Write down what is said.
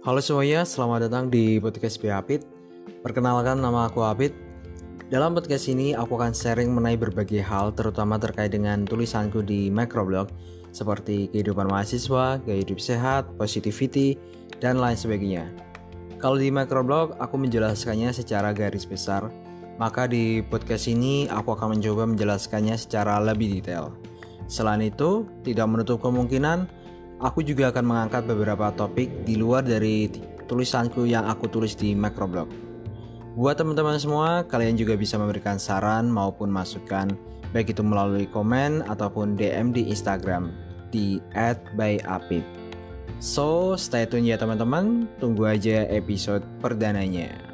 Halo semuanya, selamat datang di podcast Apit. Perkenalkan nama aku Apit. Dalam podcast ini aku akan sharing mengenai berbagai hal terutama terkait dengan tulisanku di microblog seperti kehidupan mahasiswa, gaya hidup sehat, positivity, dan lain sebagainya. Kalau di microblog aku menjelaskannya secara garis besar, maka di podcast ini aku akan mencoba menjelaskannya secara lebih detail. Selain itu, tidak menutup kemungkinan aku juga akan mengangkat beberapa topik di luar dari tulisanku yang aku tulis di macroblog. Buat teman-teman semua, kalian juga bisa memberikan saran maupun masukan baik itu melalui komen ataupun DM di Instagram di @byapit. So, stay tune ya teman-teman, tunggu aja episode perdananya.